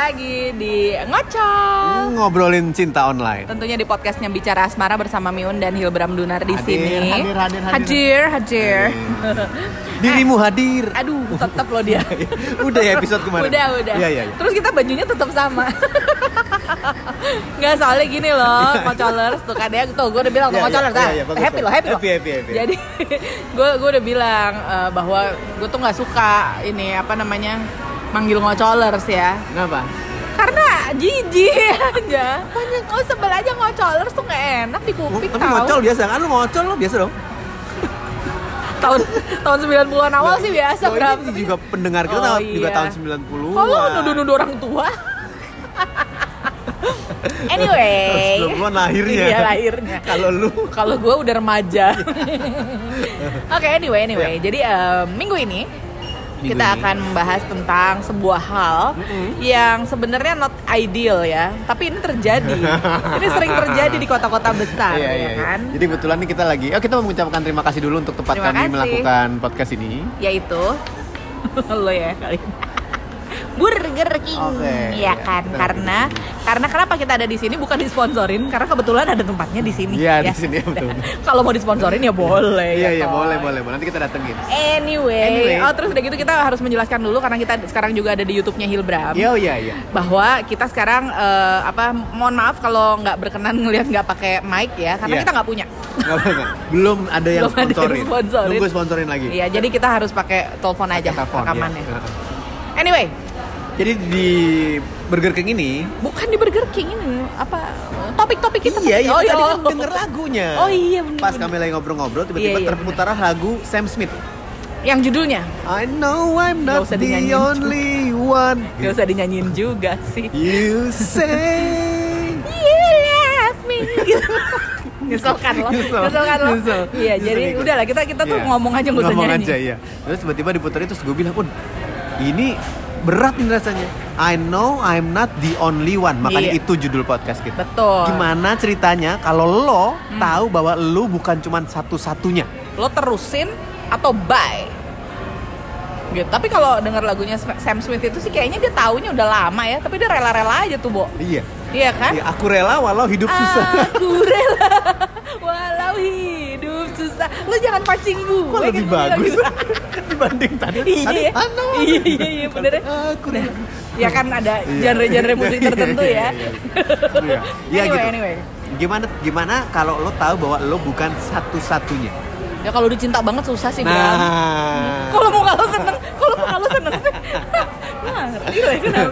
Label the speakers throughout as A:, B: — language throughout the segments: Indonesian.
A: lagi di Ngocol.
B: Ngobrolin cinta online.
A: Tentunya di podcastnya Bicara Asmara bersama Miun dan Hilbram Dunar di
B: Hadir,
A: sini.
B: hadir, hadir, hadir.
A: hadir, hadir.
B: Dirimu hadir.
A: Aduh, tetap loh dia.
B: udah ya episode kemarin.
A: Udah, udah.
B: Iya, iya, iya.
A: Terus kita bajunya tetap sama. Nggak soalnya gini loh, ngocolers tuh kan ya, tuh gue udah bilang tuh
B: Iya, iya,
A: ngocolers,
B: iya,
A: ah,
B: iya, bagus,
A: happy loh,
B: bagus.
A: happy loh.
B: Happy, happy, happy.
A: Jadi gue gue udah bilang eh, bahwa gue tuh nggak suka ini apa namanya manggil ngocolers ya.
B: Kenapa?
A: Karena jijik aja. Oh sebel aja ngocolers tuh nggak enak di kuping
B: Tapi
A: tau.
B: ngocol biasa kan lu ngocol lo biasa dong.
A: tahun tahun 90-an awal sih biasa
B: Oh,
A: berapa
B: ini juga pendengar kita
A: Oh,
B: tahun- juga
A: iya.
B: tahun 90-an.
A: Kalau nuduh-nuduh orang tua. anyway.
B: 90-an lahirnya.
A: Iya lahirnya.
B: Kalau lu
A: Kalau gue udah remaja. Oke, anyway, anyway. Jadi em, minggu ini kita
B: ini.
A: akan membahas tentang sebuah hal yang sebenarnya not ideal ya, tapi ini terjadi. ini sering terjadi di kota-kota besar,
B: Iya,
A: ya
B: iya, iya.
A: kan?
B: Jadi kebetulan nih kita lagi, oh kita mau mengucapkan terima kasih dulu untuk tempat
A: Terima
B: kami
A: kasih.
B: melakukan podcast ini.
A: Yaitu lo ya kali ini. Burger King,
B: Oke,
A: ya
B: iya,
A: kan?
B: betul.
A: Karena karena kenapa kita ada di sini bukan disponsorin, karena kebetulan ada tempatnya di sini.
B: Iya,
A: ya.
B: di sini, betul.
A: Kalau mau disponsorin ya boleh.
B: Iya
A: ya
B: iya
A: toh.
B: boleh boleh boleh. Nanti kita datengin.
A: Anyway,
B: Anyway.
A: oh terus udah gitu kita harus menjelaskan dulu karena kita sekarang juga ada di YouTube-nya Hilbram.
B: Iya iya iya.
A: Bahwa kita sekarang eh, apa mohon maaf kalau nggak berkenan ngelihat nggak pakai mic ya karena
B: Iya.
A: kita nggak punya.
B: Belum ada yang
A: Belum ada yang
B: sponsorin.
A: sponsorin.
B: Nunggu sponsorin lagi.
A: Iya, jadi kita harus pakai telepon aja
B: Telepon,
A: rekamannya.
B: iya.
A: Anyway,
B: Jadi di Burger King ini
A: bukan di Burger King ini apa topik-topik kita
B: Iya, iya,
A: oh,
B: tadi
A: iya.
B: kan denger lagunya.
A: Oh iya bener,
B: Pas
A: bener.
B: kami lagi ngobrol-ngobrol, tiba-tiba
A: Iya, iya,
B: terputar lagu Sam Smith.
A: yang judulnya
B: I know I'm not the only one.
A: nggak usah dinyanyiin juga sih
B: You say.
A: You love me gitu. Nyesel kan lo?
B: Nyesel,
A: Nyesel kan lo?
B: nyesel.
A: Iya,
B: Nyesel
A: jadi
B: ikut.
A: udahlah kita kita tuh
B: Iya.
A: ngomong aja nggak usah
B: Ngomong
A: nyanyi.
B: aja iya. Terus tiba-tiba diputerin terus gue bilang pun ini berat nih rasanya. I know I'm not the only one. Makanya
A: Iya.
B: itu judul podcast kita.
A: Betul.
B: Gimana ceritanya kalau lo tahu bahwa lo bukan cuma satu-satunya?
A: Lo terusin atau bye? Gitu. Tapi kalau denger lagunya Sam Smith itu sih kayaknya dia taunya udah lama ya, tapi dia rela-rela aja tuh, Bo.
B: Iya.
A: Iya kan?
B: Iya, aku rela walau hidup susah.
A: Aku rela walau hidup susah. Lo jangan pancing gue.
B: Kok lebih
A: kan,
B: bagus
A: gitu.
B: dibanding tadi?
A: Iya,
B: Tadi,
A: iya. Iya, iya, iya, bener ya.
B: Aku rela.
A: Ya kan ada
B: Iya.
A: genre-genre musik tertentu ya.
B: Iya, iya. Iya,
A: anyway,
B: gitu.
A: anyway.
B: Gimana gimana kalau lo tahu bahwa lo bukan satu-satunya?
A: Ya kalau dicinta banget susah sih, Bram.
B: Nah.
A: Kalau mau kalau seneng, kalau mau kalau seneng sih. Nah, ya?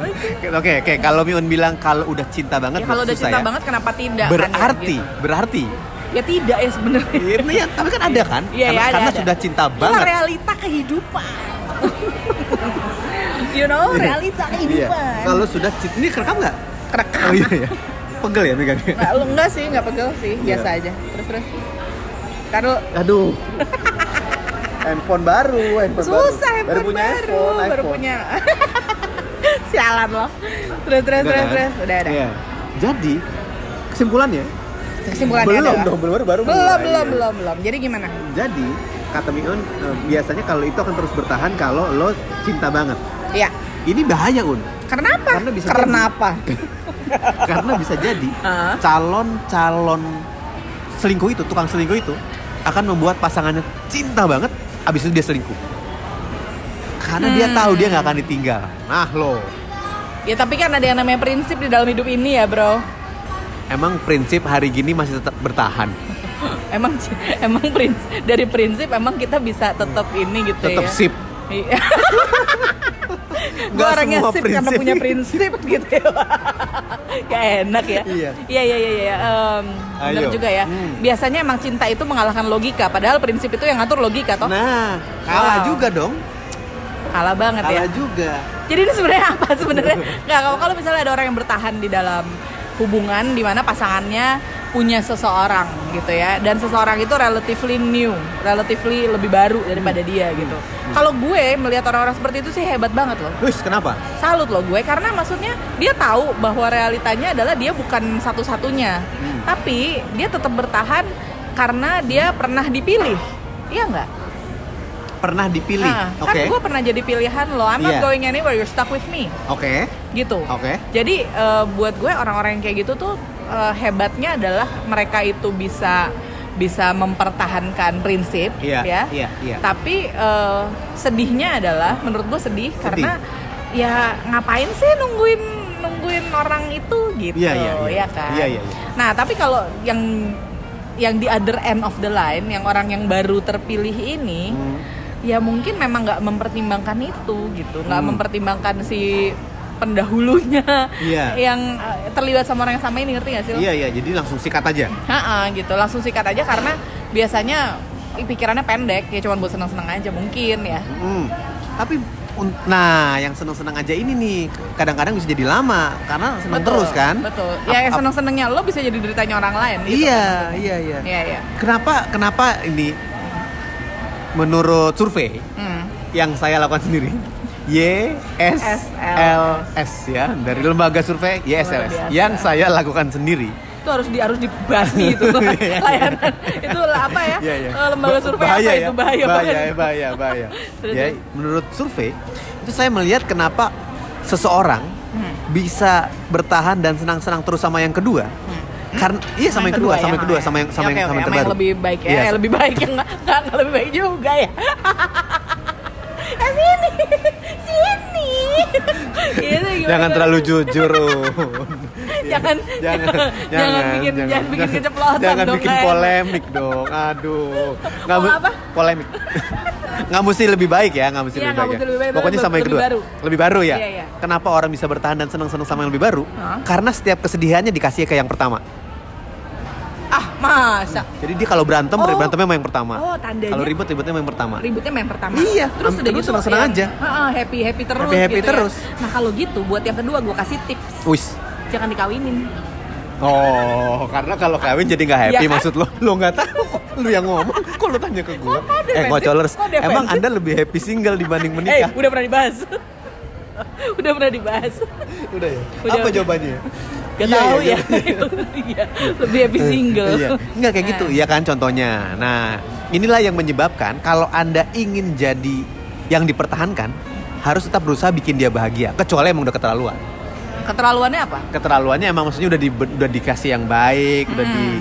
B: Oke, oke. Kalau Miun bilang kalau udah cinta banget,
A: Ya kalau udah cinta
B: ya.
A: banget kenapa tidak? kan, ya,
B: Berarti,
A: gitu.
B: berarti.
A: Ya tidak ya sebenarnya.
B: Ini ya, tapi kan ada kan?
A: Iya,
B: karena,
A: ya, ada,
B: karena
A: ada.
B: sudah cinta
A: Itulah
B: banget.
A: realita kehidupan. you know, realita
B: Iya.
A: kehidupan.
B: Kalau sudah cinta, ini kerekam nggak?
A: kerekam.
B: Oh iya ya. Pegel ya megangnya.
A: Nggak, lu enggak sih, enggak pegel sih,
B: Iya.
A: biasa aja. Terus terus. Taruh
B: Aduh. handphone baru, handphone
A: susah
B: baru.
A: handphone
B: baru punya
A: baru,
B: iPhone,
A: baru
B: iPhone.
A: punya. Sialan loh. Terus terus
B: Udah
A: terus
B: kan?
A: terus. Udah udah.
B: Iya. Jadi kesimpulannya
A: Kesimpulannya
B: belum
A: adalah
B: dong, baru baru
A: belum belum belum belum. Jadi gimana?
B: Jadi kata Miun eh, biasanya kalau itu akan terus bertahan kalau lo cinta banget.
A: Iya.
B: Ini bahaya un,
A: Karena apa?
B: Karena bisa
A: Karena
B: jadi.
A: apa?
B: karena bisa jadi calon calon selingkuh itu tukang selingkuh itu akan membuat pasangannya cinta banget, abis itu dia selingkuh. Karena dia
A: Hmm.
B: tahu dia nggak akan ditinggal. Nah lo,
A: Ya tapi kan ada yang namanya prinsip di dalam hidup ini ya bro.
B: Emang prinsip hari gini masih tetap bertahan,
A: Emang emang prinsip dari prinsip emang kita bisa tetap ini gitu
B: tetap
A: ya.
B: sip.
A: Iya. Gue orangnya sip karena
B: prinsip.
A: punya prinsip gitu ya. Gak enak ya.
B: Iya.
A: Iya iya iya. iya. Em, bener
B: Ayo.
A: juga ya.
B: Hmm.
A: Biasanya emang cinta itu mengalahkan logika. Padahal prinsip itu yang ngatur logika toh.
B: Nah, kalah
A: Wow.
B: juga dong,
A: Kalah banget ya.
B: kalah juga.
A: Jadi ini sebenarnya apa sebenarnya? Nggak kalau kalau misalnya ada orang yang bertahan di dalam hubungan di mana pasangannya punya seseorang gitu ya dan seseorang itu relatively new, relatively lebih baru daripada dia gitu. Kalau gue melihat orang-orang seperti itu sih hebat banget loh.
B: Terus kenapa?
A: Salut loh gue karena maksudnya dia tahu bahwa realitanya adalah dia bukan satu-satunya.
B: Hmm.
A: Tapi dia tetap bertahan karena dia pernah dipilih. Iya nggak?
B: Pernah dipilih.
A: Nah,
B: Oke.
A: kan gue pernah jadi pilihan lo. I'm not
B: Iya.
A: going anywhere. You're stuck with me.
B: Oke.
A: Gitu.
B: Oke.
A: Jadi eh, buat gue orang-orang yang kayak gitu tuh eh, hebatnya adalah mereka itu bisa bisa mempertahankan prinsip,
B: Iya,
A: ya.
B: iya, iya.
A: Tapi eh, sedihnya adalah, menurut gue sedih, karena ya ngapain sih nungguin nungguin orang itu gitu,
B: Iya, iya, iya.
A: ya kan.
B: Iya, iya, iya.
A: Nah tapi kalau yang yang di other end of the line, yang orang yang baru terpilih ini,
B: Hmm.
A: Ya mungkin memang nggak mempertimbangkan itu gitu nggak
B: Hmm.
A: mempertimbangkan si pendahulunya
B: Iya.
A: yang eh, terlibat sama orang yang sama ini ngerti gak sih?
B: Iya iya, jadi langsung sikat aja.
A: Ha-ha, gitu langsung sikat aja karena biasanya pikirannya pendek ya cuma buat seneng-seneng aja mungkin ya
B: Hmm. Tapi nah, yang seneng-seneng aja ini nih kadang-kadang bisa jadi lama karena seneng
A: betul
B: terus kan?
A: betul ya yang seneng-senengnya lo bisa jadi deritanya orang lain gitu
B: Iya, iya, iya.
A: iya iya
B: Kenapa kenapa ini menurut survei
A: Hmm.
B: yang saya lakukan sendiri Y S L S ya dari lembaga survei YSLS
A: Luar biasa.
B: yang saya lakukan sendiri.
A: itu harus di harus dibasmi itu
B: Iya,
A: layanan itu apa ya
B: Iya, iya.
A: eh, lembaga
B: Ba-
A: survei
B: bahaya
A: apa
B: ya.
A: itu bahaya
B: bahaya,
A: banget.
B: bahaya, bahaya.
A: Terus,
B: ya, menurut survei itu saya melihat kenapa seseorang
A: Hmm.
B: bisa bertahan dan senang-senang terus sama yang kedua. Karena iya sama, yang kedua, sama yang kedua, sama yang sama
A: ya,
B: yang sama yang terbaru.
A: lebih baik ya,
B: Iya,
A: Eh, lebih baik yang nggak nggak nggak lebih baik juga ya. eh sini, sini. Gitu,
B: Jangan terlalu jujur. Un.
A: Jangan,
B: jangan,
A: jangan bikin- jangan bikin keceplosan
B: jangan
A: dong,
B: bikin
A: kayak.
B: polemik dong. Aduh, nggak mu-
A: apa?
B: polemik. nggak mesti lebih baik ya, nggak mesti
A: Iya,
B: lebih baik. ya.
A: lebih baik,
B: Pokoknya sama yang kedua.
A: baru.
B: Lebih baru ya.
A: Iya, iya.
B: Kenapa orang bisa bertahan dan senang-senang sama yang lebih baru?
A: Hah?
B: Karena setiap kesedihannya dikasih ke yang pertama.
A: Ah masa?
B: Jadi dia kalau berantem,
A: Oh.
B: berantemnya sama yang pertama.
A: Oh tandanya.
B: Kalau ribut, ributnya sama yang pertama.
A: Ributnya main pertama.
B: Iya,
A: terus udah gitu
B: senang-senang
A: yang-
B: aja.
A: Heeh, happy happy terus.
B: Happy-happy
A: gitu ya.
B: terus.
A: Nah kalau gitu buat yang kedua gue kasih tips,
B: Wis.
A: jangan dikawinin.
B: Oh, karena kalau kawin jadi nggak happy
A: kan?
B: maksud lo? Lo nggak tahu, lo yang ngomong. Kok lo tanya ke gue? Eh, ngocolers,
A: Kok defensif?
B: emang anda lebih happy single dibanding
A: Eh,
B: menikah?
A: udah pernah dibahas. udah pernah dibahas.
B: Udah ya.
A: Udah,
B: Apa
A: udah.
B: jawabannya?
A: Gak
B: Iya,
A: tahu
B: iya,
A: ya. Iya, lebih happy single.
B: Iya. Enggak kayak gitu, ya kan contohnya. Nah, inilah yang menyebabkan kalau Anda ingin jadi yang dipertahankan, harus tetap berusaha bikin dia bahagia. Kecuali emang udah keterlaluan.
A: Keterlaluannya apa?
B: Keterlaluannya emang maksudnya udah di, udah dikasih yang baik, udah di
A: Hmm.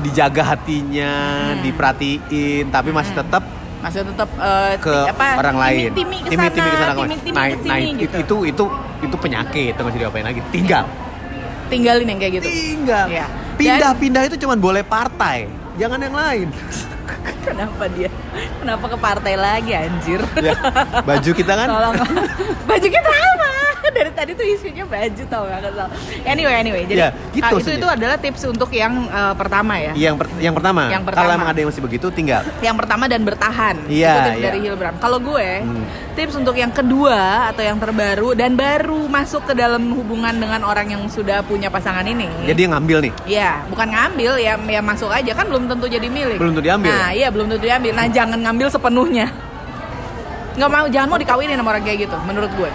B: dijaga hatinya,
A: Hmm.
B: diperhatiin, tapi masih tetap
A: Masih tetap eh,
B: ke
A: apa,
B: orang lain.
A: Timi, timi
B: Timi- timi
A: ke
B: sana, ke sana,
A: timi, timi
B: nah,
A: ke sini
B: nah,
A: gitu.
B: itu, itu itu penyakit, bisa diapain lagi. Tinggal.
A: Tinggalin yang kayak gitu.
B: Tinggal.
A: Iya.
B: Pindah-pindah itu cuma boleh partai, jangan yang lain.
A: Kenapa dia? Kenapa ke partai lagi anjir?
B: ya, baju kita kan
A: Tolong. baju kita apa? Dari tadi tuh isunya baju tau gak kesel. Anyway, anyway. Jadi
B: Ya, gitu
A: ah, itu itu adalah tips untuk yang eh, pertama ya.
B: yang per- yang pertama.
A: Yang
B: Kalau
A: pertama.
B: emang ada yang masih begitu tinggal.
A: Yang pertama dan bertahan.
B: Iya,
A: itu tips
B: iya.
A: dari Hilbram. Kalau gue,
B: Hmm.
A: tips untuk yang kedua atau yang terbaru dan baru masuk ke dalam hubungan dengan orang yang sudah punya pasangan ini.
B: Jadi yang ngambil nih.
A: Ya, bukan ngambil ya, ya masuk aja kan belum tentu jadi milik.
B: Belum tentu diambil
A: Nah, iya belum tentu diambil. Nah, jangan ngambil sepenuhnya. Nggak mau, jangan mau dikawinin sama orang kayak gitu, menurut gue.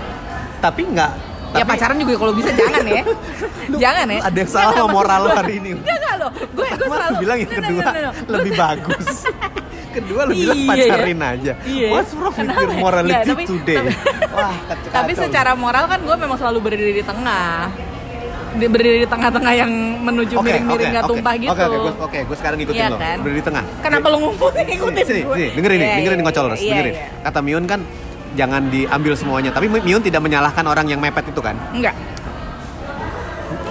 B: Tapi nggak.
A: ya
B: tapi-
A: pacaran juga kalau bisa jangan ya. jangan ya.
B: ada yang salah sama moral
A: gue-
B: hari ini.
A: Enggak enggak loh. Gue gue selalu
B: lu bilang yang
A: No, no,
B: kedua
A: no, no, no.
B: lebih bagus. kedua lu bilang
A: Iya,
B: pacarin
A: ya.
B: aja.
A: Iya.
B: What's wrong with
A: Kenapa
B: your
A: ya?
B: morality
A: Nggak, tapi-
B: today?
A: tapi-
B: Wah, kacau.
A: Tapi secara moral kan gue memang selalu berdiri di tengah. Di- Berdiri di tengah-tengah yang menuju
B: Oke,
A: miring-miring
B: oke,
A: nggak
B: oke.
A: tumpah gitu.
B: Oke, oke, gue oke, gue sekarang ngikutin
A: Iya
B: lo.
A: kan?
B: Berdiri di tengah.
A: Kenapa lu ngumpulin ngikutin
B: sini,
A: gue?
B: sini, dengerin nih,
A: Iya,
B: dengerin
A: iya,
B: nih ngocolers,
A: iya,
B: dengerin.
A: iya.
B: Kata Miun kan jangan diambil semuanya, tapi Miun tidak menyalahkan orang yang mepet itu kan.
A: Enggak.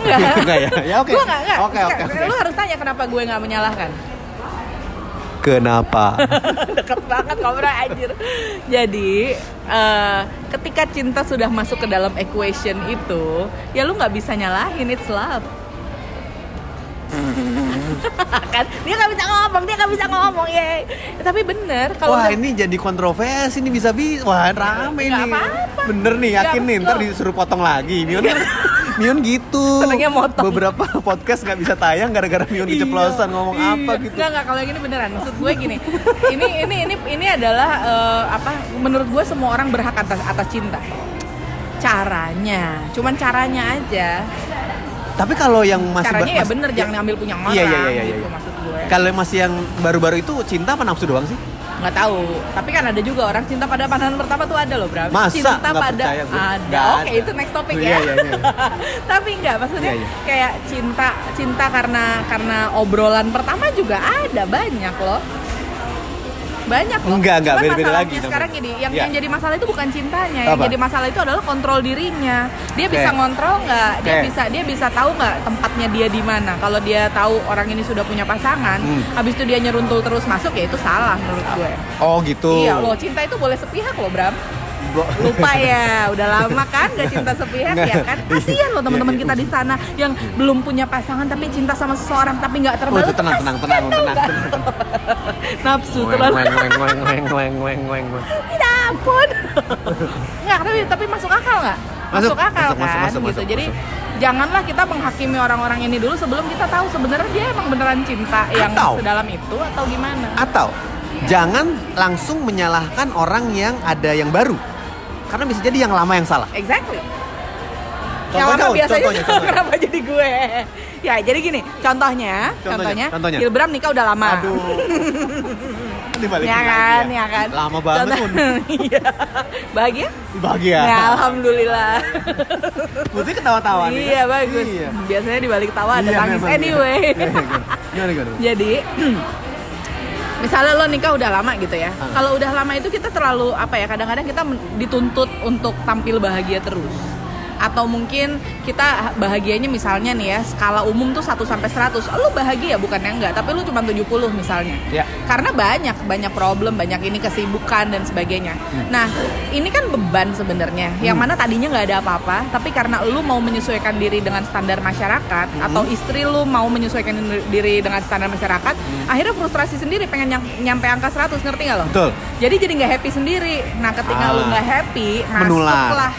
A: Enggak.
B: Enggak ya? Ya, oke.
A: Gue enggak, enggak.
B: Oke, oke.
A: Lu harus tanya kenapa gue enggak menyalahkan.
B: Kenapa?
A: Deket banget ngobrol anjir. Jadi, eh, ketika cinta sudah masuk ke dalam equation itu, ya lu nggak bisa nyalahin it's love. kan dia nggak bisa ngomong dia nggak bisa ngomong ya tapi bener kalau
B: Wah ini jadi kontroversi ini bisa bisa Wah rame
A: Nggak apa-apa.
B: Bener nih yakin
A: Nggak,
B: nih Ntar disuruh potong lagi Mion Mion gitu
A: motong.
B: Beberapa podcast nggak bisa tayang Gara-gara Mion keceplosan ngomong
A: Iya.
B: apa gitu
A: Enggak, enggak, kalau yang ini beneran. Maksud gue gini. ini ini ini ini adalah eh, apa? Menurut gue semua orang berhak atas atas cinta. Caranya, cuman caranya aja.
B: Tapi kalau yang masih
A: caranya ya
B: mas-
A: bener jangan ngambil punya orang
B: Iya, iya, iya, iya,
A: gitu
B: iya.
A: maksud gue
B: Kalau masih yang baru-baru itu cinta apa nafsu doang sih?
A: nggak tahu tapi kan ada juga orang cinta pada pandangan pertama tuh ada loh Bram
B: Masa?
A: cinta
B: Nggak
A: pada
B: percaya gue.
A: ada
B: Nggak
A: oke
B: ada.
A: itu next topic
B: Oh,
A: ya
B: iya, iya, iya.
A: tapi enggak maksudnya
B: Iya, iya.
A: kayak cinta cinta karena karena obrolan pertama juga ada banyak loh banyak loh
B: Enggak, enggak, beda-beda
A: masalahnya
B: lagi
A: sekarang gini yang
B: Iya.
A: yang jadi masalah itu bukan cintanya yang
B: Apa?
A: jadi masalah itu adalah kontrol dirinya dia bisa
B: Oke.
A: ngontrol nggak dia
B: Oke.
A: bisa dia bisa tahu nggak tempatnya dia di mana kalau dia tahu orang ini sudah punya pasangan
B: Hmm.
A: habis itu dia nyeruntul terus masuk ya itu salah menurut gue
B: Oh gitu.
A: Iya loh, cinta itu boleh sepihak loh Bram.
B: Bro-
A: Lupa ya, udah lama kan gak cinta sepihak ya kan? Kasihan loh teman-teman kita di sana yang belum punya pasangan tapi cinta sama seseorang tapi nggak
B: Oh,
A: terbalas.
B: itu tenang, tenang, tenang, tenang, tenang.
A: Nafsu terlalu. Tidak ampun. Nggak, tapi tapi masuk akal nggak?
B: Masuk,
A: Masuk, akal
B: masuk,
A: kan,
B: masuk, masuk,
A: gitu.
B: masuk,
A: Jadi
B: masuk.
A: janganlah kita menghakimi orang-orang ini dulu sebelum kita tahu sebenarnya dia emang beneran cinta yang
B: Atau-
A: sedalam itu atau gimana.
B: Atau jangan langsung menyalahkan orang yang ada yang baru. Karena bisa jadi yang lama yang salah.
A: Exactly.
B: Contohnya,
A: yang lama biasanya
B: contohnya, contohnya.
A: kenapa jadi gue? Ya, jadi gini, contohnya,
B: Contohnya,
A: contohnya. Gilbram nikah udah lama.
B: Aduh. Dibalikin
A: Ya
B: lagi
A: kan, ya kan.
B: Lama banget
A: Contoh-
B: pun.
A: Iya. Bahagia?
B: Bahagia.
A: Ya, alhamdulillah.
B: Putri ketawa-tawa nih.
A: iya,
B: kan?
A: bagus.
B: Iya.
A: Biasanya di balik tawa ada
B: Iya,
A: tangis
B: iya.
A: anyway.
B: Iya, iya. Gimana, gimana?
A: Jadi misalnya lo nikah udah lama gitu ya.
B: Ah.
A: Kalau udah lama itu kita terlalu apa ya? Kadang-kadang kita dituntut untuk tampil bahagia terus. Atau mungkin kita bahagianya misalnya nih ya, skala umum tuh 1 sampai 100. Lo bahagia bukannya enggak, tapi lo cuma 70 misalnya.
B: Ya.
A: Karena banyak banyak problem, banyak ini kesibukan dan sebagainya. Nah, ini kan beban sebenarnya. Yang
B: Hmm.
A: mana tadinya nggak ada apa-apa, tapi karena lu mau menyesuaikan diri dengan standar masyarakat
B: Hmm.
A: atau istri lu mau menyesuaikan diri dengan standar masyarakat, akhirnya frustrasi sendiri pengen nyam- nyampe angka 100, ngerti nggak lo?
B: Hmm. Betul.
A: Jadi jadi nggak happy sendiri. Nah, ketika
B: Ah.
A: lu nggak happy,
B: Menular.
A: masuklah.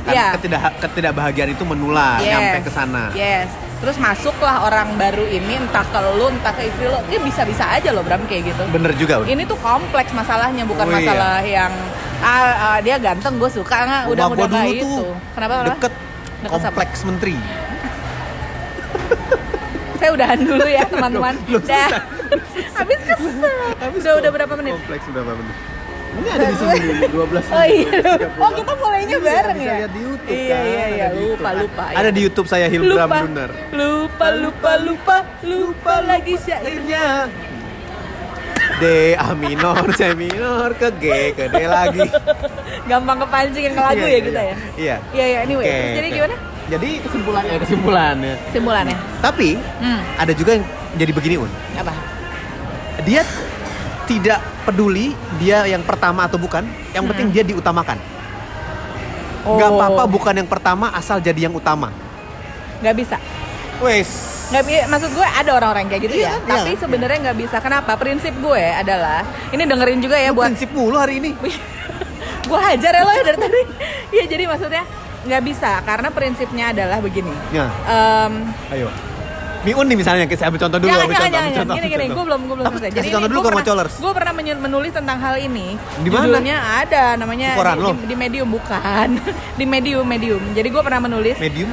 B: Kan
A: ya.
B: ketidak ketidakbahagiaan itu menular
A: Yes.
B: sampai ke sana.
A: Yes. Terus masuklah orang baru ini entah ke lu, entah ke istri lu. Ini bisa-bisa aja loh Bram kayak gitu.
B: Bener juga.
A: Ini tuh kompleks masalahnya, bukan
B: Oh, iya.
A: masalah yang ah, ah, dia ganteng, gue suka nggak? Udah udah
B: dulu
A: itu.
B: tuh
A: Kenapa? kenapa?
B: Deket,
A: Deket
B: kompleks menteri.
A: Saya udahan dulu ya teman-teman. Dah. Habis kesel. Udah udah berapa menit?
B: Kompleks berapa menit? Ini ada di sini 12
A: Oh iya.
B: menit, 30.
A: Oh kita mulainya
B: Iya,
A: bareng
B: bisa
A: ya.
B: lihat di YouTube
A: Iya
B: kan,
A: iya iya. Lupa lupa.
B: Ada di YouTube saya Hilbram
A: lupa,
B: Lunar.
A: lupa lupa lupa lupa lagi syairnya.
B: D A minor, C minor ke G ke D lagi.
A: Gampang kepancing yang ke lagu
B: Iya,
A: ya
B: iya,
A: kita ya.
B: Iya.
A: Iya iya anyway. Terus jadi
B: oke.
A: gimana?
B: Jadi kesimpulannya kesimpulannya.
A: Simpulannya.
B: Tapi
A: Hmm.
B: ada juga yang jadi begini Un.
A: Apa?
B: Dia tidak peduli dia yang pertama atau bukan, yang
A: Hmm.
B: penting dia diutamakan.
A: Oh.
B: Gak apa-apa bukan yang pertama asal jadi yang utama.
A: Nggak bisa.
B: Wes.
A: Bi- maksud gue ada orang-orang kayak gitu
B: Iya,
A: ya.
B: iya.
A: Tapi sebenarnya nggak bisa. Kenapa? Prinsip gue adalah ini dengerin juga ya
B: Lu
A: buat
B: prinsip mulu hari ini.
A: gue hajar ya lo ya dari tadi. Iya jadi maksudnya nggak bisa karena prinsipnya adalah begini.
B: Ya,
A: Em,
B: ayo. Miun nih misalnya, saya ambil contoh dulu.
A: jangan
B: ambil
A: jangan
B: contoh,
A: jangan,
B: contoh,
A: gini gini
B: contoh.
A: gue belum gue belum selesai.
B: Kasih contoh dulu
A: gue
B: ke
A: pernah,
B: Mocolers.
A: gue pernah menulis tentang hal ini.
B: Di mana?
A: Judulnya ada namanya
B: Di
A: di, di, di medium bukan di medium medium. Jadi gue pernah menulis
B: Medium.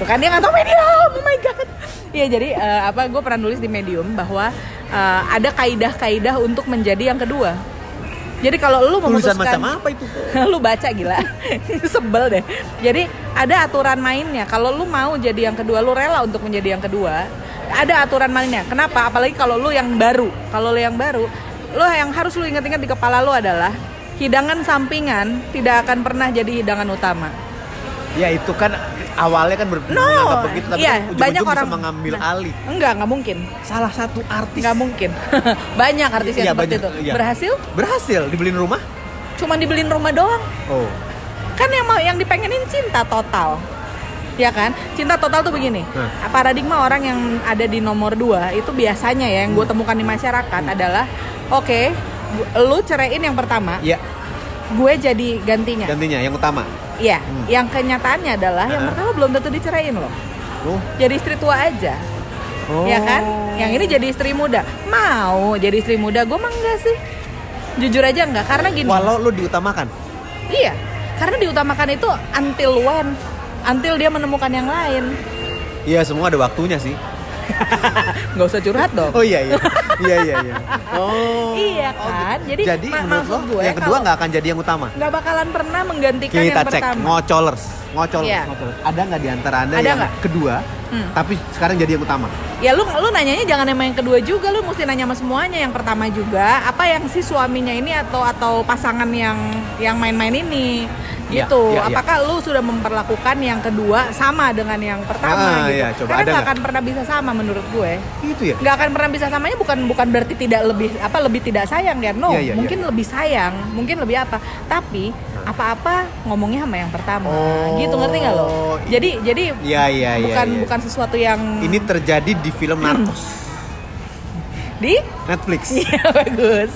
A: Tuh kan dia nggak tahu medium, oh my god. Iya jadi eh, apa gue pernah nulis di medium bahwa eh, ada kaidah-kaidah untuk menjadi yang kedua. Jadi kalau lu
B: Tulisan
A: memutuskan
B: macam apa itu?
A: lu baca gila. Sebel deh. Jadi ada aturan mainnya. Kalau lu mau jadi yang kedua lu rela untuk menjadi yang kedua ada aturan mainnya. Kenapa? Apalagi kalau lu yang baru. Kalau lu yang baru lu yang harus lu ingat-ingat di kepala lu adalah hidangan sampingan tidak akan pernah jadi hidangan utama.
B: Ya itu kan awalnya kan ber
A: No,
B: begitu tapi
A: iya,
B: kan
A: banyak
B: bisa
A: orang-
B: mengambil
A: Nah.
B: alih.
A: enggak nggak mungkin
B: Salah satu artis
A: nggak mungkin banyak artis yang
B: Iya,
A: seperti
B: banyak,
A: itu
B: iya.
A: berhasil
B: berhasil dibeliin rumah.
A: cuma dibeliin rumah doang
B: Oh.
A: kan yang mau yang dipengenin cinta total ya kan cinta total tuh begini
B: Hmm.
A: paradigma orang yang ada di nomor dua itu biasanya ya yang gue temukan di masyarakat adalah oke gu- lu ceraiin yang pertama
B: Iya,
A: gue jadi gantinya
B: gantinya yang utama.
A: Iya
B: Hmm.
A: yang kenyataannya adalah yang pertama belum tentu diceraiin loh
B: Oh.
A: jadi istri tua aja
B: oh.
A: ya kan yang ini jadi istri muda mau jadi istri muda gue mah enggak sih jujur aja enggak karena gini
B: Walau lu diutamakan.
A: Iya, karena diutamakan itu until when, until dia menemukan yang lain.
B: Iya, semua ada waktunya sih.
A: nggak usah curhat dong
B: Oh iya iya. iya iya iya. Oh.
A: Iya
B: Oh,
A: kan? Jadi,
B: jadi
A: ma-
B: menurut lo
A: gue
B: yang kedua nggak akan jadi yang utama.
A: nggak bakalan pernah menggantikan
B: Kita
A: yang
B: cek
A: pertama
B: ngocolers, ngocolers,
A: Iya.
B: ngocolers. Ada nggak di antara anda
A: Ada
B: yang
A: nggak?
B: kedua,
A: Hmm.
B: tapi sekarang jadi yang utama?
A: ya lu lu nanyanya jangan sama yang kedua juga lu mesti nanya sama semuanya yang pertama juga apa yang si suaminya ini atau atau pasangan yang yang main-main ini gitu.
B: iya, iya.
A: apakah lu sudah memperlakukan yang kedua sama dengan yang pertama
B: Ah,
A: gitu?
B: iya, coba.
A: Karena nggak akan pernah bisa sama menurut gue.
B: Itu ya.
A: nggak akan pernah bisa samanya bukan bukan berarti tidak lebih apa lebih tidak sayang ya no
B: Iya, iya,
A: mungkin lebih sayang mungkin lebih apa. Tapi apa-apa ngomongnya sama yang pertama.
B: Oh,
A: gitu ngerti nggak lo? Jadi jadi
B: Iya iya iya.
A: bukan
B: iya.
A: bukan sesuatu yang
B: Ini terjadi di film Narcos
A: di
B: Netflix.
A: Iya bagus.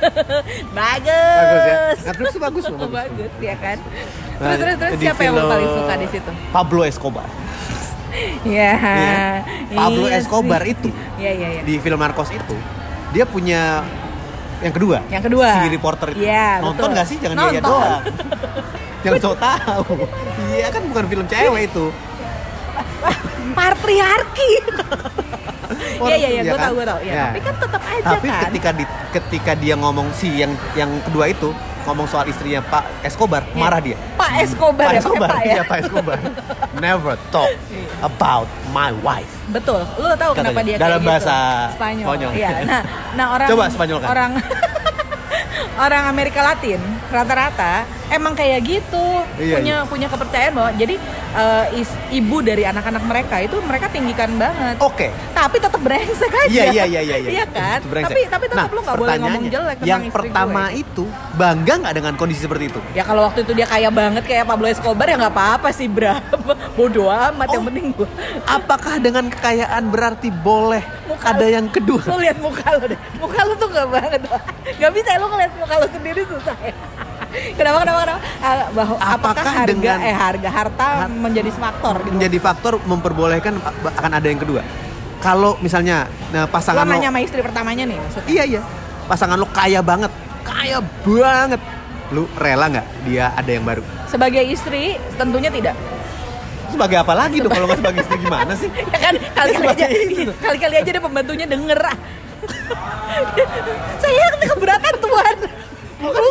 A: bagus.
B: Bagus ya. Netflix itu bagus loh.
A: Oh,
B: bagus.
A: bagus ya kan.
B: Nah,
A: Terus terus terus
B: di
A: siapa yang lo paling suka di situ?
B: Pablo Escobar.
A: Iya.
B: Iya. Pablo
A: iya
B: Escobar
A: sih.
B: itu
A: Iya iya iya.
B: di film Narcos itu dia punya yang kedua.
A: Yang kedua.
B: Si reporter itu.
A: Iya,
B: Nonton
A: betul.
B: nggak sih? Jangan dia doang. Yang so tahu. Iya kan bukan film cewek itu.
A: Patriarki. Iya iya iya,
B: Iya
A: gue
B: kan?
A: tau gue tau. Ya,
B: Ya.
A: tapi kan tetap aja
B: Tapi
A: kan.
B: ketika di, ketika dia ngomong si yang yang kedua itu ngomong soal istrinya Pak Escobar,
A: Iya.
B: marah dia.
A: Pak Escobar
B: Pak
A: ya, pakai
B: Escobar,
A: Pak ya.
B: iya Pak Escobar. Never talk about my wife.
A: Betul. Lu tahu kenapa dia
B: Dalam
A: kayak
B: bahasa
A: gitu? Spanyol.
B: Spanyol.
A: Iya. Nah, nah orang
B: Coba Spanyolkan.
A: orang orang Amerika Latin rata-rata emang kayak gitu.
B: Iya,
A: punya punya kepercayaan bahwa jadi eh, is- ibu dari anak-anak mereka itu mereka tinggikan banget.
B: Oke.
A: Tapi tetap brengsek aja.
B: Iya iya iya iya.
A: Iya kan?
B: Itu brengsek.
A: Tapi tapi tetap
B: nah,
A: lu nggak boleh ngomong jelek tentang
B: Yang
A: istri
B: pertama
A: gue.
B: itu bangga nggak dengan kondisi seperti itu?
A: Ya kalau waktu itu dia kaya banget kayak Pablo Escobar ya nggak apa-apa sih Bra. Bodoh amat yang
B: Oh.
A: penting gue.
B: Apakah dengan kekayaan berarti boleh
A: Muka
B: ada yang kedua?
A: Lu lihat muka lu deh. Muka lu tuh gak banget. Gak bisa lu ngeliat muka lu sendiri susah ya. Kenapa kenapa kenapa? Ah, Bahwa apakah,
B: Apakah
A: harga
B: dengan-
A: eh harga harta
B: Har-
A: menjadi faktor gitu.
B: Menjadi faktor memperbolehkan akan ada yang kedua. Kalau misalnya nah,
A: Lo
B: pasangan lo,
A: nanya sama istri pertamanya nih maksudnya.
B: iya iya, pasangan lo kaya banget, kaya banget, lu rela nggak dia ada yang baru?
A: Sebagai istri tentunya tidak.
B: Sebagai apa lagi dong kalau nggak sebagai istri gimana sih?
A: Ya kan kali-kali aja kali-kali aja deh pembantunya denger ah. Saya keberatan tuan. Bukan,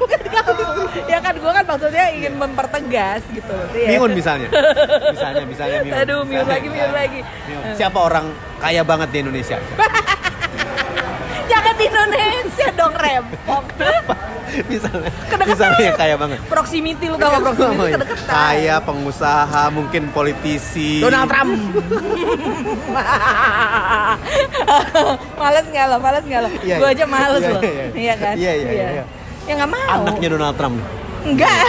A: bukan kamu. Ya kan gue kan maksudnya ingin mempertegas gitu. Ya.
B: Miun misalnya, misalnya misalnya Miun.
A: Aduh, Miun lagi, Miun lagi.
B: Miun. Siapa orang kaya banget di Indonesia?
A: Indonesia dong rempong.
B: misalnya,
A: Kedekatan.
B: misalnya yang kaya banget.
A: Proximity lu tau gak proximity kedekatan.
B: Kaya, pengusaha, mungkin politisi.
A: Donald Trump. males nggak lo? Males nggak lo?
B: Iya,
A: Gue
B: iya.
A: aja males
B: Iya,
A: lo.
B: iya, iya.
A: Iya kan?
B: Iya, iya, iya, iya.
A: Ya nggak mau.
B: Anaknya Donald Trump.
A: Enggak.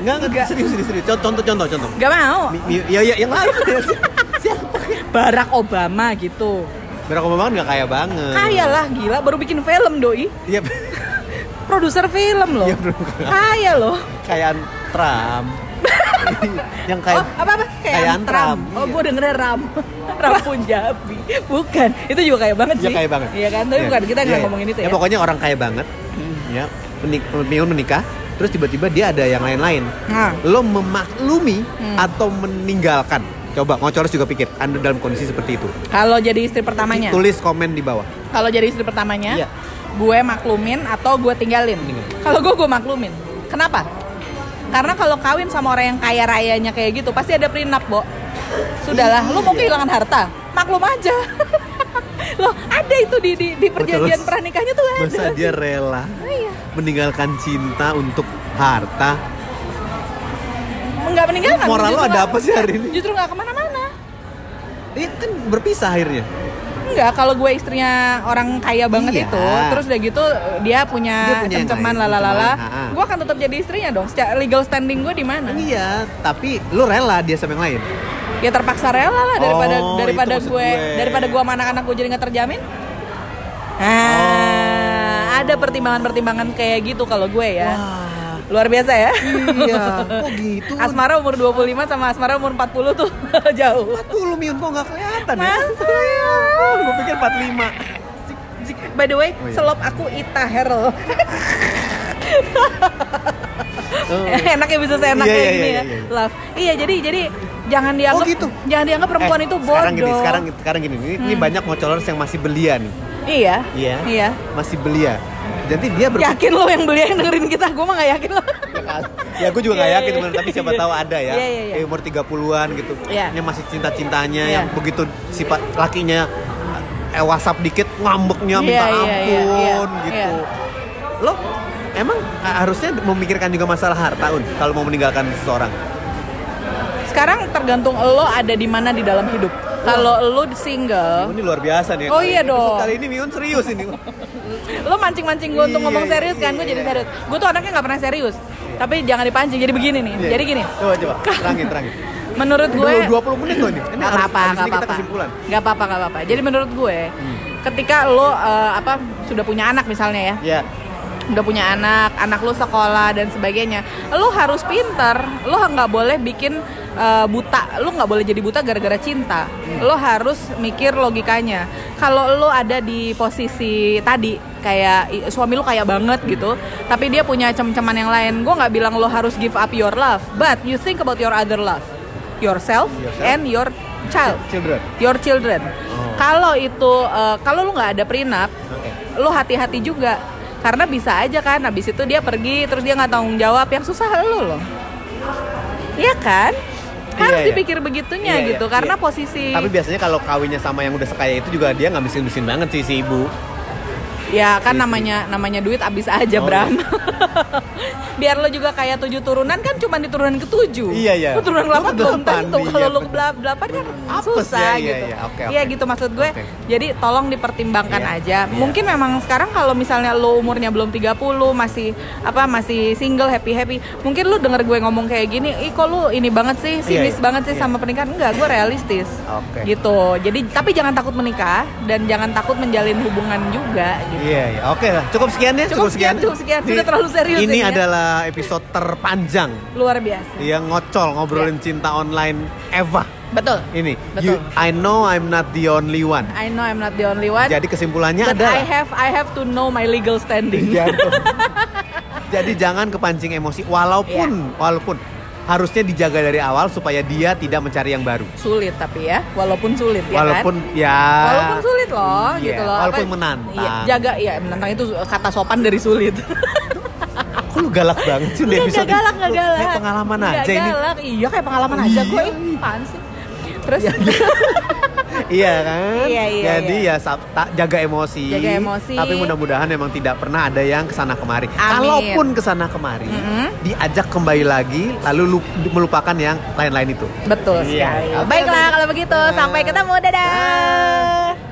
B: Enggak, enggak, serius, serius, serius. Contoh, contoh, contoh.
A: Nggak mau.
B: Mi- mi- Ya, ya, yang lain. Siapa?
A: Barack Obama gitu.
B: Barack Obama nggak kaya banget.
A: Kaya lah gila, baru bikin film doi.
B: Iya,
A: Produser film loh.
B: Iya, bro.
A: Kaya loh.
B: kayaan Trump. yang kayak
A: Oh, apa apa?
B: Kayaan Trump.
A: Oh,
B: Iya.
A: gue dengernya Ram. Ram Punjabi. Bukan. Itu juga kaya banget
B: Iya
A: sih.
B: kaya banget.
A: Iya kan? Tapi
B: Iya.
A: bukan kita nggak
B: Iya, iya.
A: ngomongin itu ya.
B: Ya pokoknya orang kaya banget. Ya, menik menikah, terus tiba-tiba dia ada yang lain-lain.
A: Nah,
B: Lo memaklumi
A: Hmm.
B: atau meninggalkan? Coba ngocoros juga pikir, Anda dalam kondisi seperti itu.
A: kalau jadi istri pertamanya.
B: Tulis komen di bawah.
A: Kalau jadi istri pertamanya,
B: Iya.
A: gue maklumin atau gue tinggalin. Kalau gue gue maklumin. Kenapa? Karena kalau kawin sama orang yang kaya rayanya kayak gitu, pasti ada prenup, Bo. Sudahlah, lu mau
B: Iya.
A: kehilangan harta, maklum aja. Loh, ada itu di di, di perjanjian
B: terus?
A: pernikahnya tuh ada.
B: Masa dia rela
A: Iya.
B: meninggalkan cinta untuk harta?
A: Enggak meninggalkan.
B: Moral
A: justru
B: ada
A: nggak-
B: apa sih hari ini?
A: Justru nggak ke mana-mana.
B: Ini kan berpisah akhirnya.
A: Enggak, kalau gue istrinya orang kaya banget
B: Iya.
A: itu, terus udah gitu dia punya,
B: Dia punya
A: cem-ceman gue akan tetap jadi istrinya dong. Secara legal standing gue di mana?
B: Iya, tapi lu rela dia sama yang lain.
A: Ya terpaksa rela lah daripada
B: Oh,
A: daripada gue,
B: gue.
A: daripada gue sama anak-anak gue jadi nggak terjamin. Ah, ada pertimbangan-pertimbangan kayak gitu kalau gue ya.
B: Wah,
A: Luar biasa ya.
B: iya, kok gitu?
A: Asmara umur 25 sama Asmara umur 40 tuh jauh.
B: 40 Miun kok nggak kelihatan ya?
A: Masa?
B: Gue pikir 45.
A: By the way,
B: Oh, iya.
A: selop aku Ita Herl.
B: Oh,
A: enaknya bisa seenak
B: Iya,
A: kayak
B: iya,
A: gini
B: iya,
A: ya
B: iya.
A: love iya jadi jadi Jangan dianggap
B: Oh, gitu?
A: jangan dianggap perempuan
B: Eh,
A: itu bodoh.
B: Sekarang gini, sekarang sekarang gini. Ini, ini
A: Hmm.
B: banyak ngocolers yang masih belia nih.
A: Iya.
B: Iya.
A: Iya.
B: Masih belia. Jadi dia ber
A: Yakin lo yang beli yang dengerin kita? Gue mah gak yakin lo.
B: ya gue juga nggak
A: Iya,
B: yakin
A: iya,
B: bener, tapi siapa
A: iya.
B: tahu ada ya
A: iya, iya.
B: Eh, umur 30-an gitu
A: Iya.
B: yang masih cinta-cintanya
A: Iya.
B: yang begitu sifat lakinya eh WhatsApp dikit ngambeknya minta ampun
A: iya, iya,
B: gitu
A: iya.
B: lo emang harusnya memikirkan juga masalah harta un kalau mau meninggalkan seseorang
A: Sekarang tergantung lo ada di mana di dalam hidup. Kalau lo single,
B: ini luar biasa nih
A: Oh, iya
B: Episode
A: dong.
B: kali ini Miun serius ini
A: lo mancing-mancing gue untuk
B: Iya,
A: ngomong serius kan,
B: iya,
A: gue jadi
B: iya.
A: serius. Gue tuh anaknya nggak pernah serius. Tapi jangan dipancing. Jadi begini nih.
B: Iya.
A: Jadi gini.
B: coba coba terangin terangin
A: Menurut gue
B: Dua- 20 menit loh ini ini
A: Gak apa-apa,
B: habis
A: gak
B: ini kita
A: apa-apa. Gak apa-apa. Jadi menurut gue,
B: Hmm.
A: ketika lo eh, apa sudah punya anak misalnya ya,
B: ya
A: udah punya anak, anak lo sekolah dan sebagainya, lo harus pinter. Lo nggak boleh bikin eh, buta, lo nggak boleh jadi buta gara-gara cinta. Lo harus mikir logikanya. Kalau lo ada di posisi tadi, kayak suami lo kaya banget gitu, tapi dia punya cem-ceman yang lain, gue nggak bilang lo harus give up your love, but you think about your other love, yourself,
B: Yourself.
A: and your child,
B: children
A: your children.
B: Oh.
A: Kalau itu, eh, kalau lo nggak ada prenup,
B: oke
A: lo hati-hati juga karena bisa aja kan habis itu dia pergi terus dia nggak tanggung jawab yang susah lo loh Iya kan harus
B: Iya, iya.
A: dipikir begitunya
B: Iya,
A: gitu
B: iya,
A: karena
B: iya.
A: posisi
B: Tapi biasanya kalau kawinnya sama yang udah sekaya itu juga dia nggak miskin-miskin banget sih si ibu.
A: Ya kan
B: Iya,
A: namanya namanya duit habis aja
B: Oh,
A: Bram biar lo juga kayak tujuh turunan kan cuma di turunan ke tujuh
B: Iya, iya.
A: lo turunan delapan belum tentu
B: iya,
A: kalau lo delapan kan
B: Apes
A: susah
B: ya, iya,
A: gitu
B: iya.
A: Iya
B: oke.
A: gitu maksud gue
B: Oke.
A: jadi tolong dipertimbangkan
B: Iya,
A: aja
B: iya.
A: mungkin memang sekarang kalau misalnya lo umurnya belum 30 masih apa masih single happy happy mungkin lo denger gue ngomong kayak gini ih kok lo ini banget sih sinis
B: iya.
A: banget sih
B: Iya.
A: sama pernikahan enggak gue realistis
B: Oke.
A: gitu jadi tapi jangan takut menikah dan jangan takut menjalin hubungan juga gitu
B: Iya, iya. Oke. Cukup sekian ya.
A: Cukup sekian, cukup sekian. Sudah terlalu serius
B: Ini
A: ini ya.
B: adalah episode terpanjang
A: luar biasa
B: yang ngocol ngobrolin cinta online Eva.
A: betul
B: Ini.
A: Betul.
B: You, I know I'm not the only one.
A: I know I'm not the only one
B: Jadi kesimpulannya
A: but
B: adalah
A: I have I have to know my legal standing
B: Iya. Jadi jangan kepancing emosi walaupun
A: Iya.
B: walaupun harusnya dijaga dari awal supaya dia tidak mencari yang baru.
A: sulit tapi ya walaupun sulit ya
B: walaupun
A: kan
B: ya
A: walaupun sulit loh
B: Iya,
A: gitu loh
B: walaupun
A: Apa-
B: menantang.
A: iya, jaga ya menantang itu kata sopan dari sulit
B: Kok lu galak banget sih di episode
A: nggak galak
B: ini? Lu
A: galak
B: Kayak pengalaman
A: Nggak
B: aja ini.
A: galak. iya kayak pengalaman aja gue
B: Iya.
A: ih, apaan sih terus
B: Iya kan?
A: Iya, iya,
B: Jadi
A: iya.
B: ya ta- jaga emosi.
A: Jaga emosi.
B: Tapi mudah-mudahan memang tidak pernah ada yang ke sana kemari.
A: Amin.
B: Kalaupun ke sana kemari,
A: Mm-mm.
B: diajak kembali lagi, lalu lu- melupakan yang lain-lain itu.
A: betul
B: Iya.
A: sekali baiklah kalau begitu sampai ketemu dadah